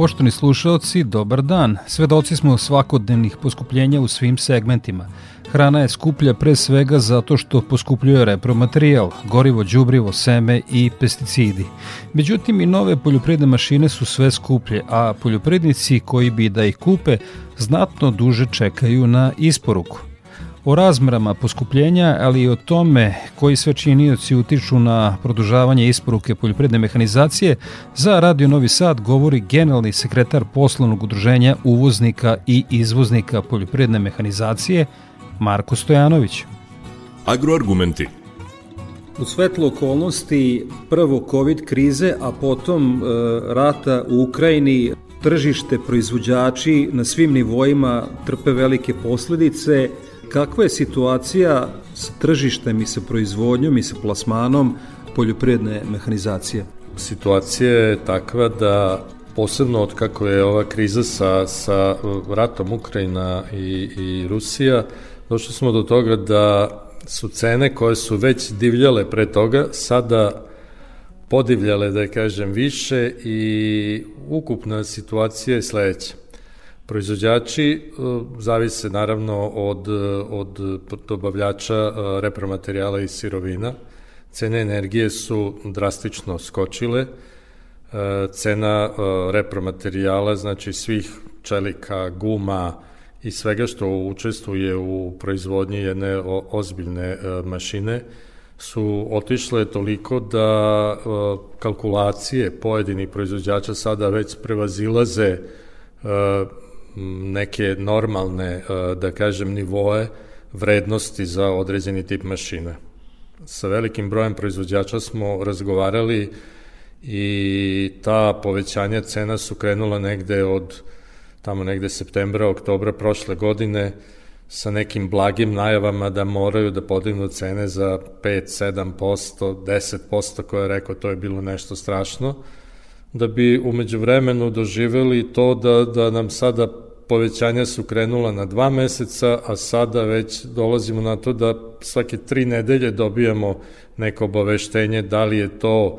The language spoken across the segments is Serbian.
Poštovani slušalci, dobar dan. Svedoci smo svakodnevnih poskupljenja u svim segmentima. Hrana je skuplja pre svega zato što poskupljuje repromaterijal, gorivo, đubrivo, seme i pesticidi. Međutim, i nove poljoprivredne mašine su sve skuplje, a poljoprivrednici koji bi da ih kupe znatno duže čekaju na isporuku o razmerama poskupljenja, ali i o tome koji sve činioci utiču na produžavanje isporuke poljoprivredne mehanizacije, za Radio Novi Sad govori generalni sekretar poslovnog udruženja uvoznika i izvoznika poljoprivredne mehanizacije Marko Stojanović. Agroargumenti U svetlu okolnosti prvo COVID krize, a potom e, rata u Ukrajini, tržište proizvođači na svim nivoima trpe velike posledice, Kakva je situacija sa tržištem i sa proizvodnjom i sa plasmanom poljoprivredne mehanizacije? Situacija je takva da posebno od kako je ova kriza sa, sa ratom Ukrajina i, i Rusija, došli smo do toga da su cene koje su već divljale pre toga, sada podivljale, da je kažem, više i ukupna situacija je sledeća. Proizvođači e, zavise naravno od, od dobavljača e, repromaterijala i sirovina. Cene energije su drastično skočile. E, cena repromaterijala, znači svih čelika, guma i svega što učestvuje u proizvodnji jedne ozbiljne mašine, su otišle toliko da kalkulacije pojedinih proizvođača sada već prevazilaze neke normalne, e, da kažem, nivoe vrednosti za određeni tip mašine. Sa velikim brojem proizvođača smo razgovarali i ta povećanja cena su krenula negde od tamo negde septembra, oktobra prošle godine sa nekim blagim najavama da moraju da podignu cene za 5, 7%, 10% koje je rekao, to je bilo nešto strašno da bi umeđu vremenu doživeli to da, da nam sada povećanja su krenula na dva meseca, a sada već dolazimo na to da svake tri nedelje dobijamo neko obaveštenje da li je to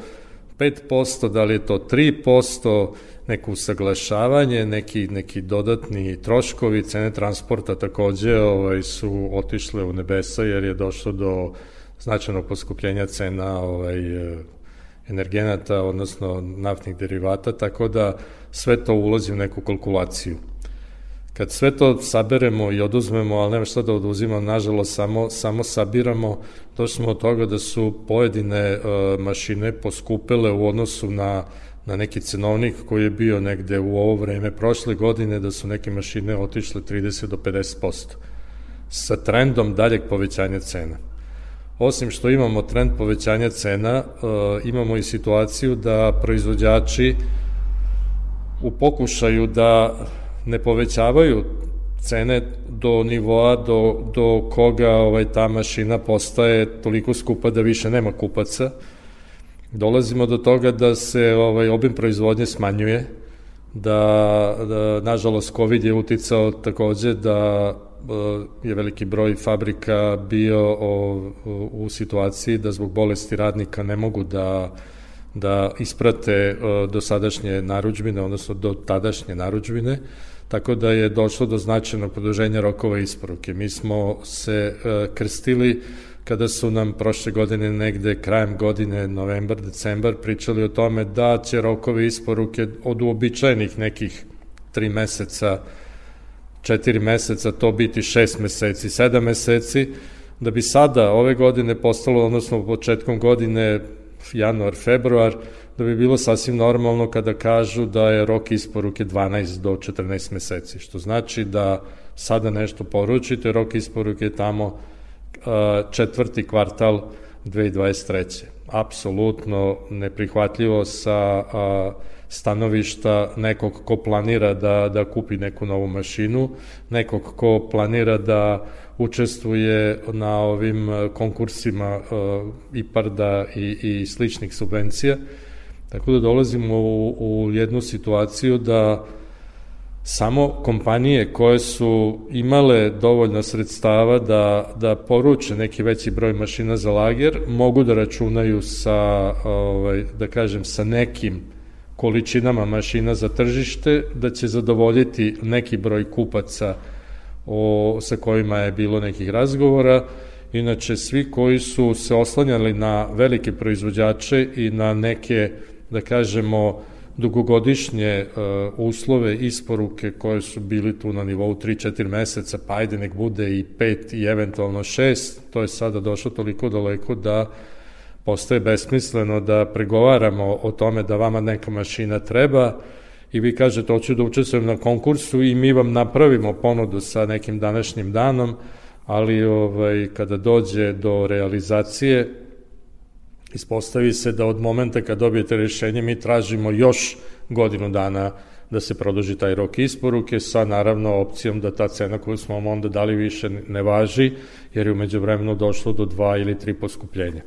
5%, da li je to 3%, neko usaglašavanje, neki, neki dodatni troškovi, cene transporta takođe ovaj, su otišle u nebesa jer je došlo do značajnog poskupljenja cena ovaj, energenata, odnosno naftnih derivata, tako da sve to ulazi u neku kalkulaciju. Kad sve to saberemo i oduzmemo, ali nema šta da oduzimamo, nažalost samo, samo sabiramo, došli smo od toga da su pojedine uh, mašine poskupele u odnosu na, na neki cenovnik koji je bio negde u ovo vreme prošle godine, da su neke mašine otišle 30 do 50% sa trendom daljeg povećanja cena. Osim što imamo trend povećanja cena, uh, imamo i situaciju da proizvođači u pokušaju da ne povećavaju cene do nivoa do, do koga ovaj, ta mašina postaje toliko skupa da više nema kupaca. Dolazimo do toga da se ovaj obim proizvodnje smanjuje, da, da nažalost COVID je uticao takođe da je veliki broj fabrika bio u situaciji da zbog bolesti radnika ne mogu da da isprate eh, do sadašnje naručbine, odnosno do tadašnje naručbine, tako da je došlo do značajnog produženja rokova isporuke. Mi smo se e, krstili kada su nam prošle godine negde krajem godine, novembar, decembar, pričali o tome da će rokove isporuke od uobičajenih nekih tri meseca, četiri meseca, to biti šest meseci, sedam meseci, da bi sada ove godine postalo, odnosno početkom godine, januar, februar, da bi bilo sasvim normalno kada kažu da je rok isporuke 12 do 14 meseci, što znači da sada nešto poručite, rok isporuke je tamo četvrti kvartal 2023. Apsolutno neprihvatljivo sa stanovišta nekog ko planira da, da kupi neku novu mašinu, nekog ko planira da učestvuje na ovim konkursima IPARDA i, i sličnih subvencija. Tako da dolazimo u, u jednu situaciju da samo kompanije koje su imale dovoljno sredstava da, da poruče neki veći broj mašina za lager mogu da računaju sa, ovaj, da kažem, sa nekim količinama mašina za tržište, da će zadovoljiti neki broj kupaca o, sa kojima je bilo nekih razgovora. Inače, svi koji su se oslanjali na velike proizvođače i na neke, da kažemo, dugogodišnje uh, uslove isporuke koje su bili tu na nivou 3-4 meseca, pa ajde nek bude i 5 i eventualno 6, to je sada došlo toliko daleko da postaje besmisleno da pregovaramo o tome da vama neka mašina treba i vi kažete hoću da učestvujem na konkursu i mi vam napravimo ponudu sa nekim današnjim danom, ali ovaj, kada dođe do realizacije Ispostavi se da od momenta kad dobijete rešenje mi tražimo još godinu dana da se produži taj rok isporuke sa naravno opcijom da ta cena koju smo vam onda dali više ne važi jer je umeđu vremenu došlo do dva ili tri poskupljenja.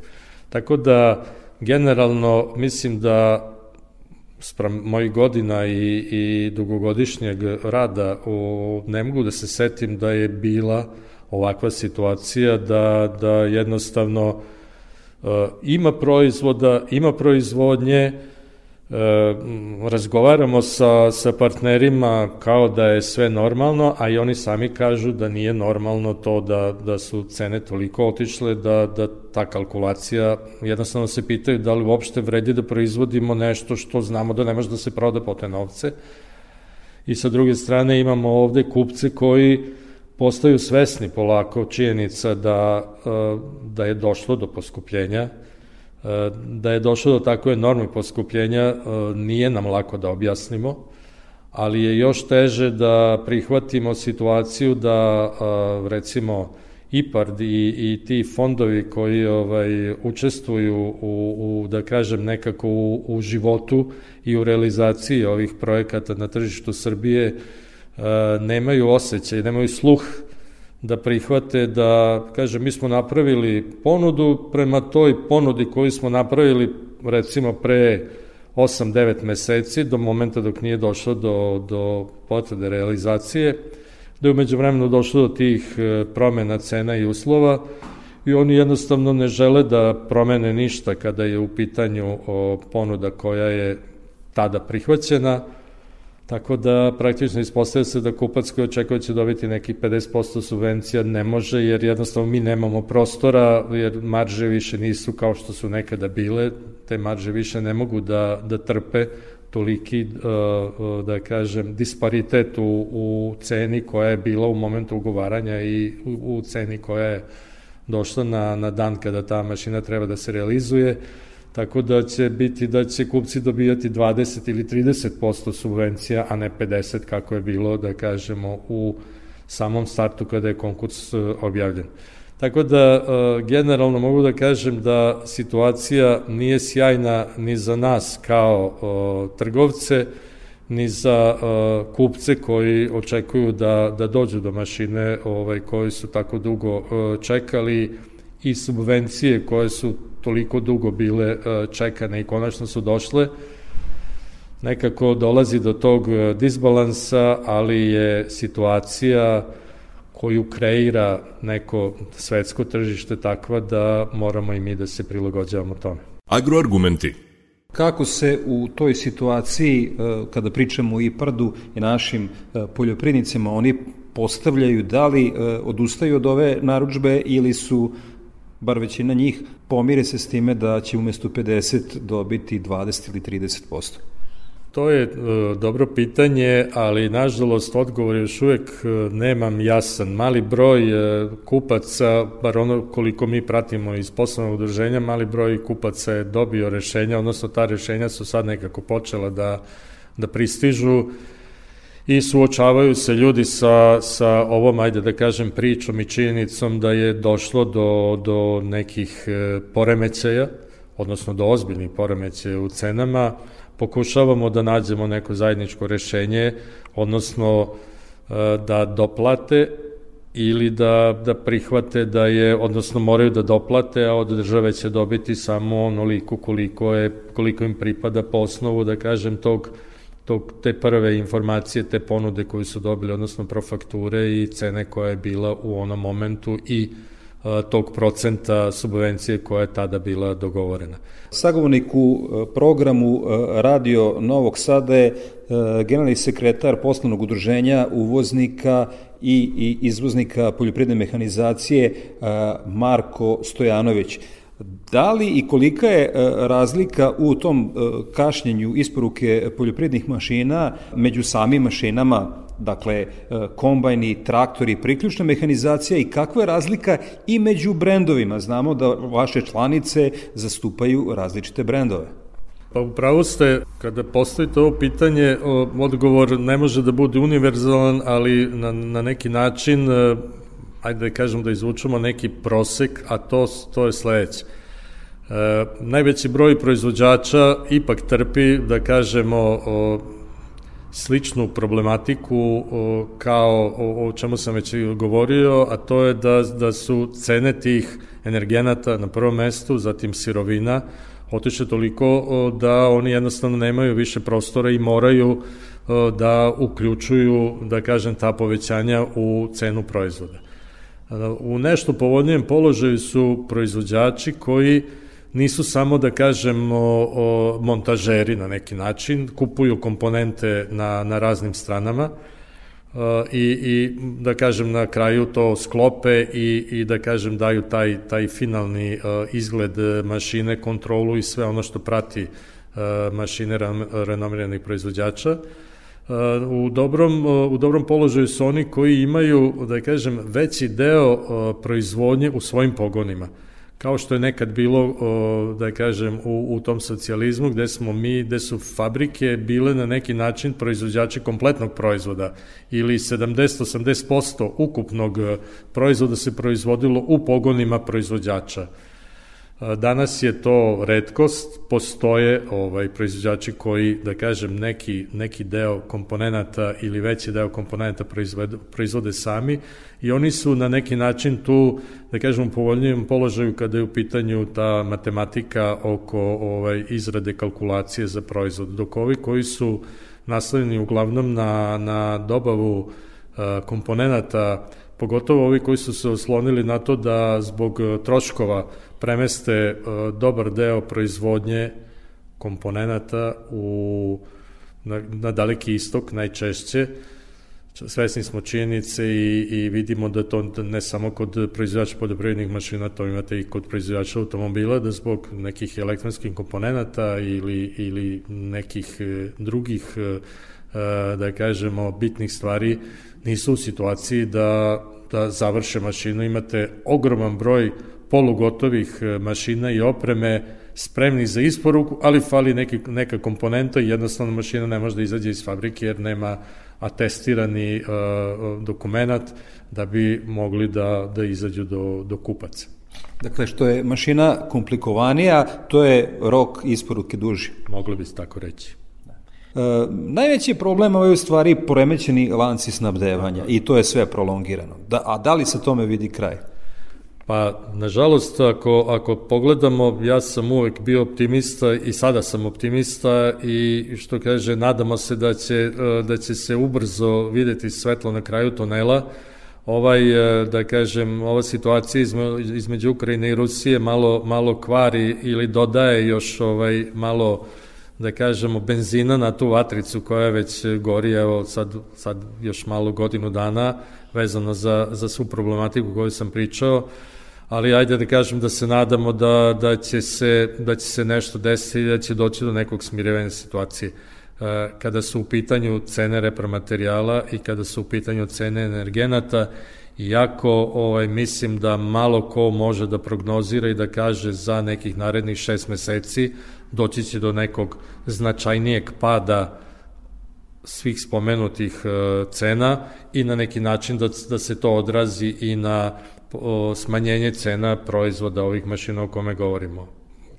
Tako da generalno mislim da sprem mojih godina i, i dugogodišnjeg rada u, ne mogu da se setim da je bila ovakva situacija da, da jednostavno ima proizvoda, ima proizvodnje, e, razgovaramo sa, sa partnerima kao da je sve normalno, a i oni sami kažu da nije normalno to da, da su cene toliko otišle da, da ta kalkulacija, jednostavno se pitaju da li uopšte vredi da proizvodimo nešto što znamo da ne može da se proda po te novce. I sa druge strane imamo ovde kupce koji postaju svesni polako činjenica da, e, da je došlo do poskupljenja, e, da je došlo do takve enormne poskupljenja, e, nije nam lako da objasnimo, ali je još teže da prihvatimo situaciju da recimo IPARD i, i ti fondovi koji ovaj učestvuju u, u da kažem nekako u, u životu i u realizaciji ovih projekata na tržištu Srbije nemaju osjećaj, nemaju sluh da prihvate da, kaže, mi smo napravili ponudu, prema toj ponudi koju smo napravili recimo pre 8-9 meseci, do momenta dok nije došlo do, do potvrde realizacije, da je umeđu vremenu došlo do tih e, promena cena i uslova i oni jednostavno ne žele da promene ništa kada je u pitanju ponuda koja je tada prihvaćena, Tako da praktično ispostavlja se da kupac koji očekuje da će dobiti nekih 50% subvencija ne može jer jednostavno mi nemamo prostora jer marže više nisu kao što su nekada bile, te marže više ne mogu da, da trpe toliki, uh, uh, da kažem, disparitet u, u ceni koja je bila u momentu ugovaranja i u, u ceni koja je došla na, na dan kada ta mašina treba da se realizuje. Uh, Tako da će biti da će kupci dobijati 20 ili 30% subvencija, a ne 50 kako je bilo, da kažemo, u samom startu kada je konkurs e, objavljen. Tako da, e, generalno mogu da kažem da situacija nije sjajna ni za nas kao trgovce, ni za kupce koji očekuju da, da dođu do mašine ovaj, koji su tako dugo čekali i subvencije koje su toliko dugo bile e, čekane i konačno su došle, nekako dolazi do tog e, disbalansa, ali je situacija koju kreira neko svetsko tržište takva da moramo i mi da se prilagođavamo tome. Agroargumenti Kako se u toj situaciji, e, kada pričamo o IPARD-u i našim poljoprivnicima, oni postavljaju da li odustaju od ove naručbe ili su bar većina njih, pomire se s time da će umesto 50 dobiti 20 ili 30%. To je e, dobro pitanje, ali nažalost odgovor još uvek e, nemam jasan. Mali broj e, kupaca, bar ono koliko mi pratimo iz poslovnog udruženja, mali broj kupaca je dobio rešenja, odnosno ta rešenja su sad nekako počela da, da pristižu i suočavaju se ljudi sa, sa ovom, ajde da kažem, pričom i činjenicom da je došlo do, do nekih poremećaja, odnosno do ozbiljnih poremećaja u cenama, pokušavamo da nađemo neko zajedničko rešenje, odnosno e, da doplate ili da, da prihvate da je, odnosno moraju da doplate, a od države će dobiti samo onoliko koliko, je, koliko im pripada po osnovu, da kažem, tog, tog, te prve informacije, te ponude koje su dobili, odnosno profakture i cene koja je bila u onom momentu i tog procenta subvencije koja je tada bila dogovorena. Sagovornik u programu Radio Novog Sada je generalni sekretar poslovnog udruženja uvoznika i, i izvoznika poljoprivredne mehanizacije Marko Stojanović. Da li i kolika je razlika u tom kašnjenju isporuke poljoprivrednih mašina među samim mašinama dakle e, kombajni, traktori, priključna mehanizacija i kakva je razlika i među brendovima? Znamo da vaše članice zastupaju različite brendove. Pa upravo ste, kada postavite ovo pitanje, odgovor ne može da bude univerzalan, ali na, na neki način, e, ajde da kažem da izvučemo neki prosek, a to, to je sledeće. E, najveći broj proizvođača ipak trpi, da kažemo, o, sličnu problematiku kao o, o čemu sam već govorio, a to je da, da su cene tih energenata na prvom mestu, zatim sirovina, otiče toliko da oni jednostavno nemaju više prostora i moraju da uključuju, da kažem, ta povećanja u cenu proizvoda. U nešto povodnijem položaju su proizvođači koji nisu samo, da kažemo, montažeri na neki način, kupuju komponente na, na raznim stranama i, i, da kažem, na kraju to sklope i, i da kažem, daju taj, taj finalni izgled mašine, kontrolu i sve ono što prati mašine renomiranih proizvođača. U dobrom, u dobrom položaju su oni koji imaju, da kažem, veći deo proizvodnje u svojim pogonima kao što je nekad bilo, da kažem, u, u tom socijalizmu gde smo mi, gde su fabrike bile na neki način proizvođači kompletnog proizvoda ili 70-80% ukupnog proizvoda se proizvodilo u pogonima proizvođača. Danas je to redkost, postoje ovaj proizvođači koji, da kažem, neki, neki deo komponenata ili veći deo komponenata proizvode, proizvode sami i oni su na neki način tu, da kažem, u povoljnijem položaju kada je u pitanju ta matematika oko ovaj izrade kalkulacije za proizvod, dok ovi koji su naslovljeni uglavnom na, na dobavu uh, komponenata, pogotovo ovi koji su se oslonili na to da zbog troškova premeste e, dobar deo proizvodnje komponenata u, na, na daleki istok najčešće. Svesni smo činjenice i, i vidimo da to ne samo kod proizvođača poljoprivrednih mašina, to imate i kod proizvođača automobila, da zbog nekih elektronskih komponenata ili, ili nekih e, drugih, e, da kažemo, bitnih stvari, nisu u situaciji da, da završe mašinu. Imate ogroman broj polugotovih e, mašina i opreme spremni za isporuku, ali fali neki, neka komponenta i jednostavno mašina ne može da izađe iz fabrike jer nema atestirani uh, dokument da bi mogli da, da izađu do, do kupaca. Dakle, što je mašina komplikovanija, to je rok isporuke duži. Mogli bi se tako reći. E, najveći problem je u stvari poremećeni lanci snabdevanja i to je sve prolongirano. Da, a da li se tome vidi kraj? Pa, nažalost, ako, ako pogledamo, ja sam uvek bio optimista i sada sam optimista i što kaže, nadamo se da će, da će se ubrzo videti svetlo na kraju tunela. Ovaj, e, da kažem, ova situacija između Ukrajine i Rusije malo, malo kvari ili dodaje još ovaj, malo da kažemo, benzina na tu vatricu koja već gori, evo sad, sad još malo godinu dana, vezano za, za svu problematiku koju sam pričao, ali ajde da kažem da se nadamo da, da, će, se, da će se nešto desiti i da će doći do nekog smirevanja situacije. kada su u pitanju cene repromaterijala i kada su u pitanju cene energenata, iako ovaj, mislim da malo ko može da prognozira i da kaže za nekih narednih šest meseci doći će do nekog značajnijeg pada svih spomenutih e, cena i na neki način da, da se to odrazi i na smanjenje cena proizvoda ovih mašina o kome govorimo.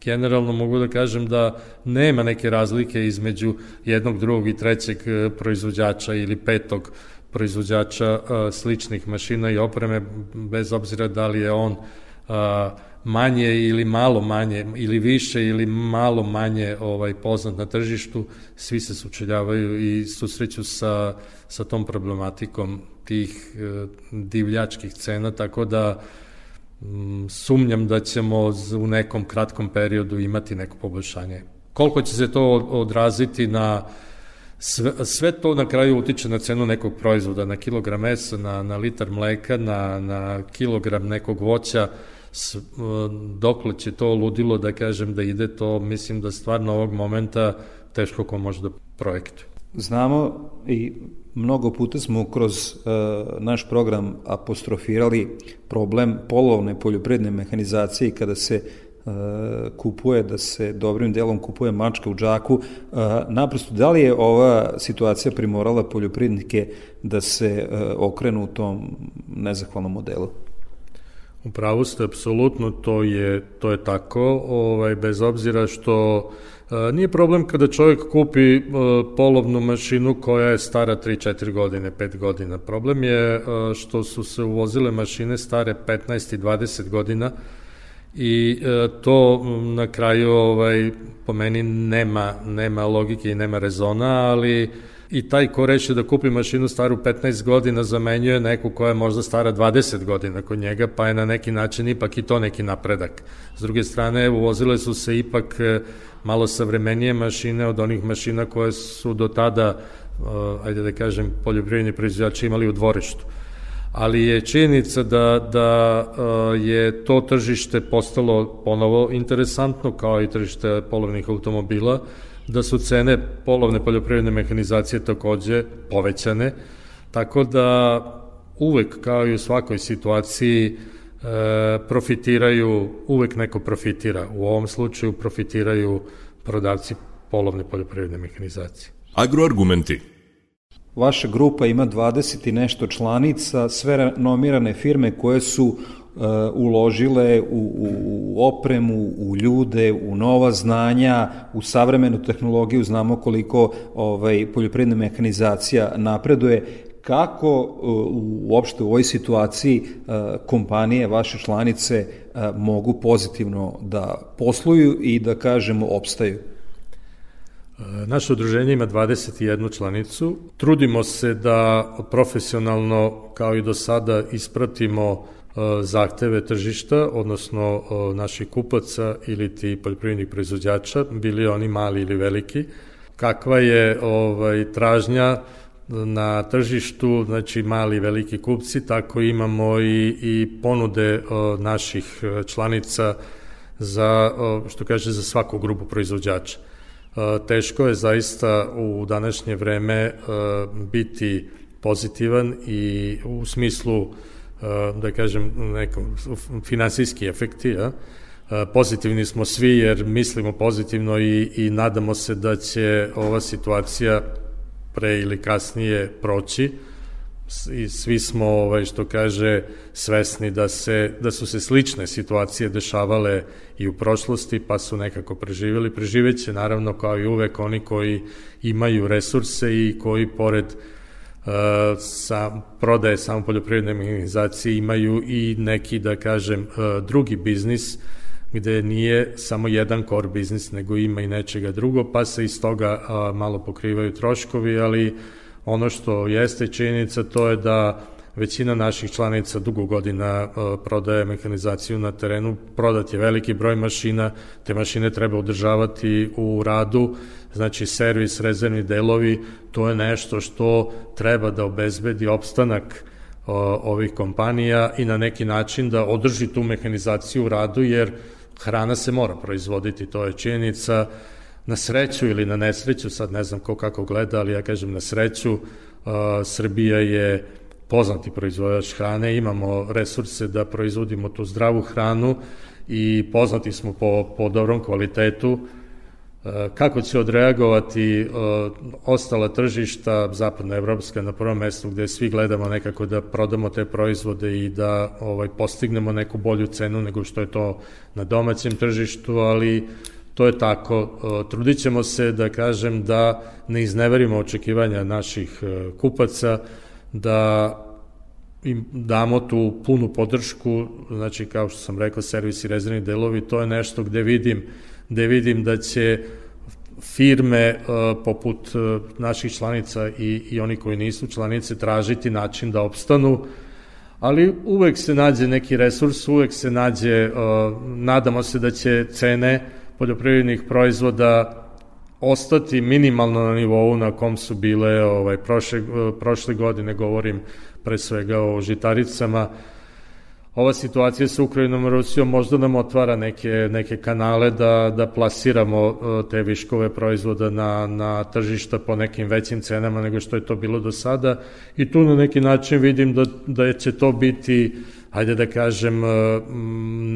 Generalno mogu da kažem da nema neke razlike između jednog, drugog i trećeg e, proizvođača ili petog proizvođača a, sličnih mašina i opreme, bez obzira da li je on manje ili malo manje, ili više ili malo manje ovaj poznat na tržištu, svi se sučeljavaju i susreću sa, sa tom problematikom tih e, divljačkih cena, tako da m, sumnjam da ćemo u nekom kratkom periodu imati neko poboljšanje. Koliko će se to odraziti na Sve, sve to na kraju utiče na cenu nekog proizvoda, na kilogram mesa, na, na litar mleka, na, na kilogram nekog voća, dokle će to ludilo da kažem da ide to, mislim da stvarno ovog momenta teško ko može da projektuje. Znamo i mnogo puta smo kroz uh, naš program apostrofirali problem polovne poljopredne mehanizacije kada se E, kupuje, da se dobrim delom kupuje mačka u džaku. Naprosto, da li je ova situacija primorala poljoprivrednike da se okrenu u tom nezahvalnom modelu? U pravu ste, apsolutno, to je, to je tako, ovaj, bez obzira što a, nije problem kada čovjek kupi a, polovnu mašinu koja je stara 3-4 godine, 5 godina. Problem je a, što su se uvozile mašine stare 15 i 20 godina, i e, to na kraju ovaj po meni nema nema logike i nema rezona, ali i taj ko reše da kupi mašinu staru 15 godina zamenjuje neku koja je možda stara 20 godina kod njega, pa je na neki način ipak i to neki napredak. S druge strane, uvozile su se ipak e, malo savremenije mašine od onih mašina koje su do tada, uh, ajde da kažem, poljoprivredni proizvođači imali u dvorištu ali je činjenica da, da uh, je to tržište postalo ponovo interesantno, kao i tržište polovnih automobila, da su cene polovne poljoprivredne mehanizacije takođe povećane, tako da uvek, kao i u svakoj situaciji, e, profitiraju, uvek neko profitira. U ovom slučaju profitiraju prodavci polovne poljoprivredne mehanizacije. Agroargumenti Vaša grupa ima 20 i nešto članica, sve nomirane firme koje su uložile u, u, u opremu, u ljude, u nova znanja, u savremenu tehnologiju, znamo koliko ovaj, poljoprivredna mehanizacija napreduje, kako uh, uopšte u ovoj situaciji uh, kompanije, vaše članice mogu pozitivno da posluju i da kažemo opstaju? Naše udruženje ima 21 članicu. Trudimo se da profesionalno, kao i do sada, ispratimo zahteve tržišta, odnosno e, naših kupaca ili ti poljoprivrednih proizvođača, bili oni mali ili veliki. Kakva je ovaj, tražnja na tržištu, znači mali i veliki kupci, tako imamo i, i ponude e, naših članica za, što kaže, za svaku grupu proizvođača. Teško je zaista u današnje vreme biti pozitivan i u smislu da kažem neko finansijski efekti ja? pozitivni smo svi jer mislimo pozitivno i, i nadamo se da će ova situacija pre ili kasnije proći i svi smo ovaj što kaže svesni da se da su se slične situacije dešavale i u prošlosti pa su nekako preživeli preživeće naravno kao i uvek oni koji imaju resurse i koji pored uh, sa prodaje samo poljoprivredne mehanizacije imaju i neki da kažem uh, drugi biznis gde nije samo jedan core biznis nego ima i nečega drugo pa se iz toga uh, malo pokrivaju troškovi ali Ono što jeste činjenica to je da većina naših članica dugo godina e, prodaje mehanizaciju na terenu, prodat je veliki broj mašina, te mašine treba održavati u radu, znači servis, rezervni delovi, to je nešto što treba da obezbedi opstanak e, ovih kompanija i na neki način da održi tu mehanizaciju u radu, jer hrana se mora proizvoditi, to je činjenica, na sreću ili na nesreću, sad ne znam ko kako gleda, ali ja kažem na sreću, Srbija je poznati proizvođač hrane, imamo resurse da proizvodimo tu zdravu hranu i poznati smo po, po dobrom kvalitetu, kako će odreagovati ostala tržišta, zapadna evropska na prvom mestu gde svi gledamo nekako da prodamo te proizvode i da ovaj postignemo neku bolju cenu nego što je to na domaćem tržištu, ali to je tako. Trudit ćemo se da kažem da ne izneverimo očekivanja naših e, kupaca, da im damo tu punu podršku, znači kao što sam rekao, servis i rezervni delovi, to je nešto gde vidim, gde vidim da će firme uh, poput uh, naših članica i, i oni koji nisu članice tražiti način da opstanu, ali uvek se nađe neki resurs, uvek se nađe, uh, nadamo se da će cene poljoprivrednih proizvoda ostati minimalno na nivou na kom su bile ovaj prošle, prošle godine, govorim pre svega o žitaricama, ova situacija sa Ukrajinom i Rusijom možda nam otvara neke, neke kanale da, da plasiramo e, te viškove proizvoda na, na tržišta po nekim većim cenama nego što je to bilo do sada i tu na neki način vidim da, da će to biti hajde da kažem, e,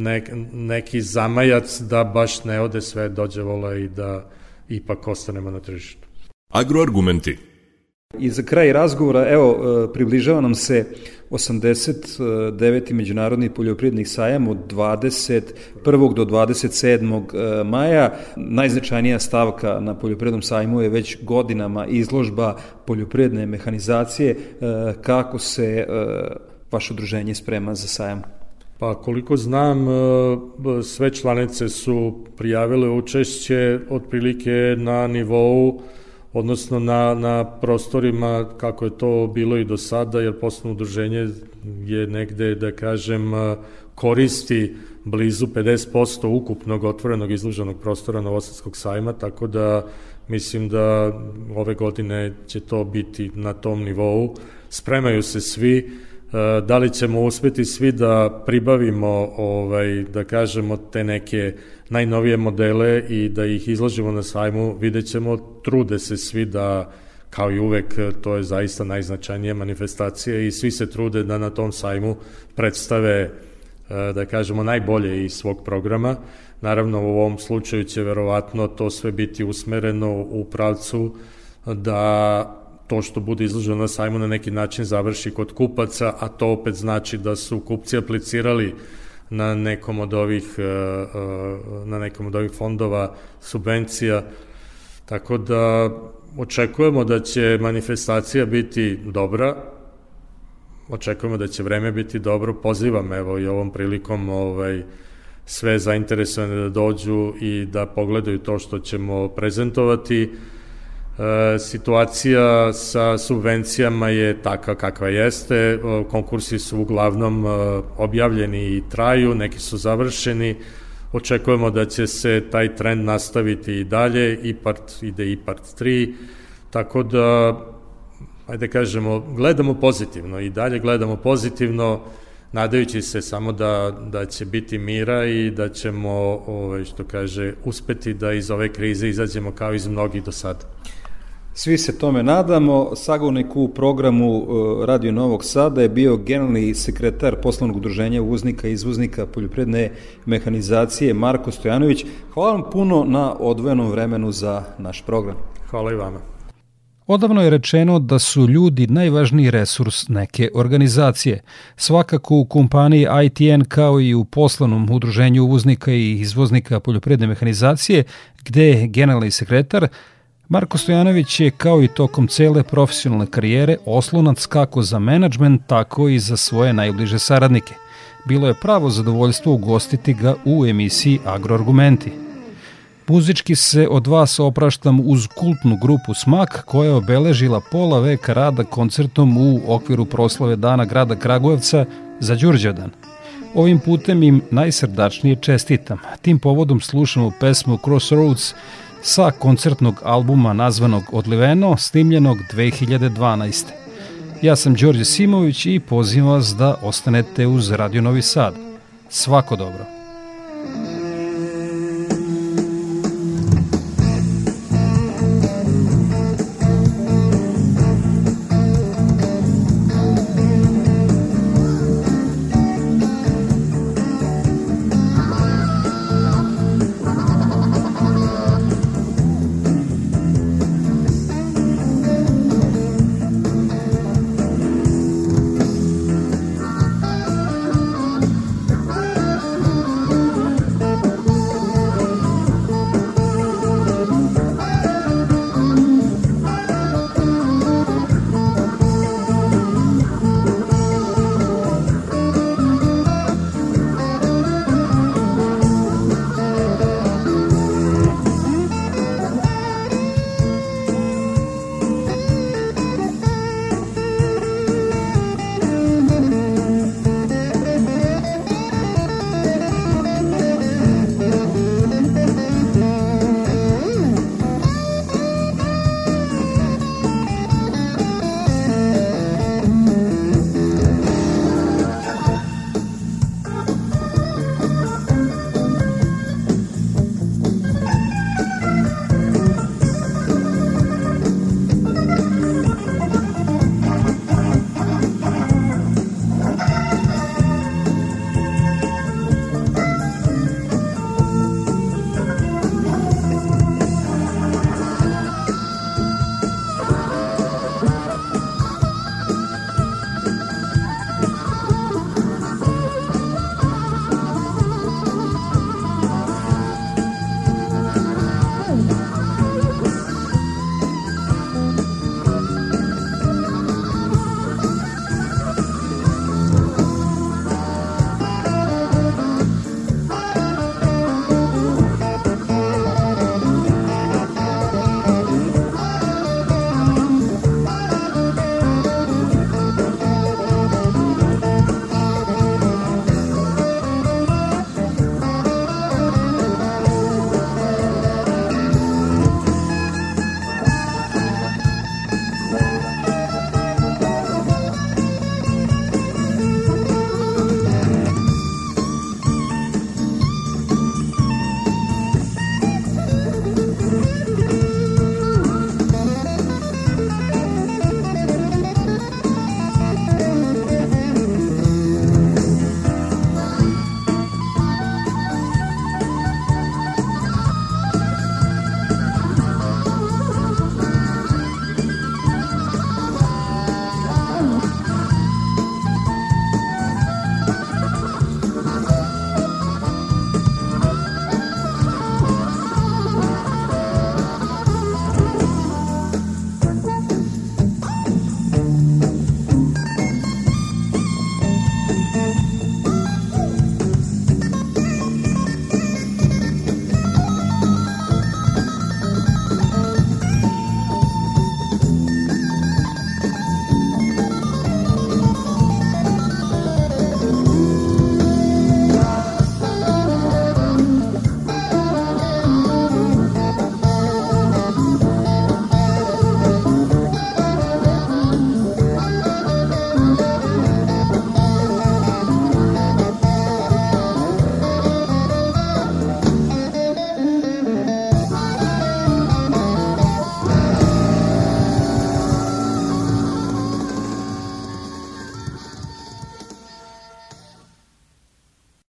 ne, neki zamajac da baš ne ode sve dođe vola i da ipak ostanemo na tržištu. Agroargumenti I za kraj razgovora, evo, e, približava nam se 89. Međunarodni poljoprivredni sajam od 21. do 27. E, maja. Najznačajnija stavka na poljoprivrednom sajmu je već godinama izložba poljoprivredne mehanizacije. E, kako se vaše udruženje sprema za sajam? Pa koliko znam, sve članice su prijavile učešće otprilike na nivou odnosno na, na prostorima kako je to bilo i do sada, jer poslovno udruženje je negde, da kažem, koristi blizu 50% ukupnog otvorenog izloženog prostora Novosadskog sajma, tako da mislim da ove godine će to biti na tom nivou. Spremaju se svi, da li ćemo uspeti svi da pribavimo, ovaj, da kažemo, te neke najnovije modele i da ih izložimo na sajmu, vidjet ćemo, trude se svi da, kao i uvek, to je zaista najznačajnija manifestacija i svi se trude da na tom sajmu predstave, da kažemo, najbolje iz svog programa. Naravno, u ovom slučaju će verovatno to sve biti usmereno u pravcu da to što bude izloženo na sajmu na neki način završi kod kupaca, a to opet znači da su kupci aplicirali na nekom od ovih e, e, na nekom od ovih fondova subvencija. Tako da očekujemo da će manifestacija biti dobra. Očekujemo da će vreme biti dobro. Pozivam evo i ovom prilikom ovaj sve zainteresovane da dođu i da pogledaju to što ćemo prezentovati situacija sa subvencijama je taka kakva jeste, e, konkursi su uglavnom e, objavljeni i traju, neki su završeni, očekujemo da će se taj trend nastaviti i dalje, IPART ide IPART 3, tako da, ajde kažemo, gledamo pozitivno i dalje gledamo pozitivno, nadajući se samo da, da će biti mira i da ćemo, ovaj, što kaže, uspeti da iz ove krize izađemo kao iz mnogih do sada. Svi se tome nadamo. Sagovnik u programu e, Radio Novog Sada je bio generalni sekretar poslovnog udruženja uvoznika i izvoznika poljopredne mehanizacije Marko Stojanović. Hvala vam puno na odvojenom vremenu za naš program. Hvala i vama. Odavno je rečeno da su ljudi najvažniji resurs neke organizacije. Svakako u kompaniji ITN kao i u poslovnom udruženju uvoznika i izvoznika poljopredne mehanizacije, gde je generalni sekretar Marko Stojanović je kao i tokom cele profesionalne karijere oslonac kako za menadžment, tako i za svoje najbliže saradnike. Bilo je pravo zadovoljstvo ugostiti ga u emisiji Agroargumenti. Muzički se od vas opraštam uz kultnu grupu Smak koja je obeležila pola veka rada koncertom u okviru proslave Dana grada Kragujevca za Đurđevdan. Ovim putem im najsrdačnije čestitam. Tim povodom slušamo pesmu Crossroads sa koncertnog albuma nazvanog Odliveno, snimljenog 2012. Ja sam Đorđe Simović i pozivam vas da ostanete uz Radio Novi Sad. Svako dobro.